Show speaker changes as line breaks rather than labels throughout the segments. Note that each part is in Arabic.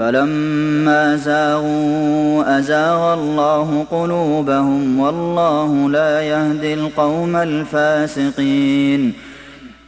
فلما زاغوا أزاغ الله قلوبهم والله لا يهدي القوم الفاسقين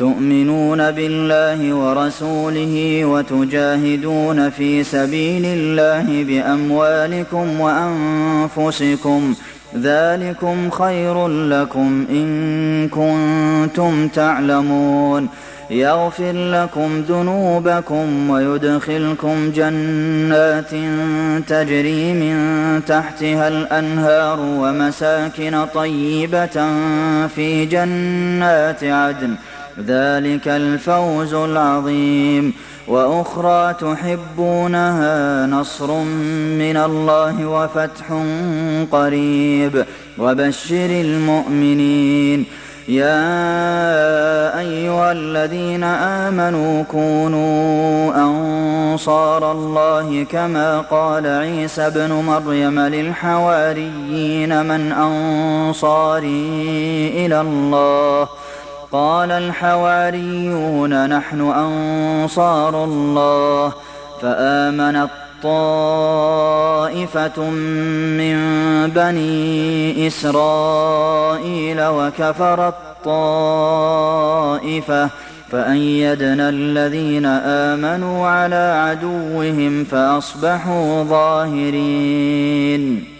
تؤمنون بالله ورسوله وتجاهدون في سبيل الله باموالكم وانفسكم ذلكم خير لكم ان كنتم تعلمون يغفر لكم ذنوبكم ويدخلكم جنات تجري من تحتها الانهار ومساكن طيبه في جنات عدن ذلك الفوز العظيم واخرى تحبونها نصر من الله وفتح قريب وبشر المؤمنين يا ايها الذين امنوا كونوا انصار الله كما قال عيسى ابن مريم للحواريين من انصاري الى الله ۖ قال الحواريون نحن أنصار الله فآمنت طائفة من بني إسرائيل وكفرت طائفة فأيدنا الذين آمنوا على عدوهم فأصبحوا ظاهرين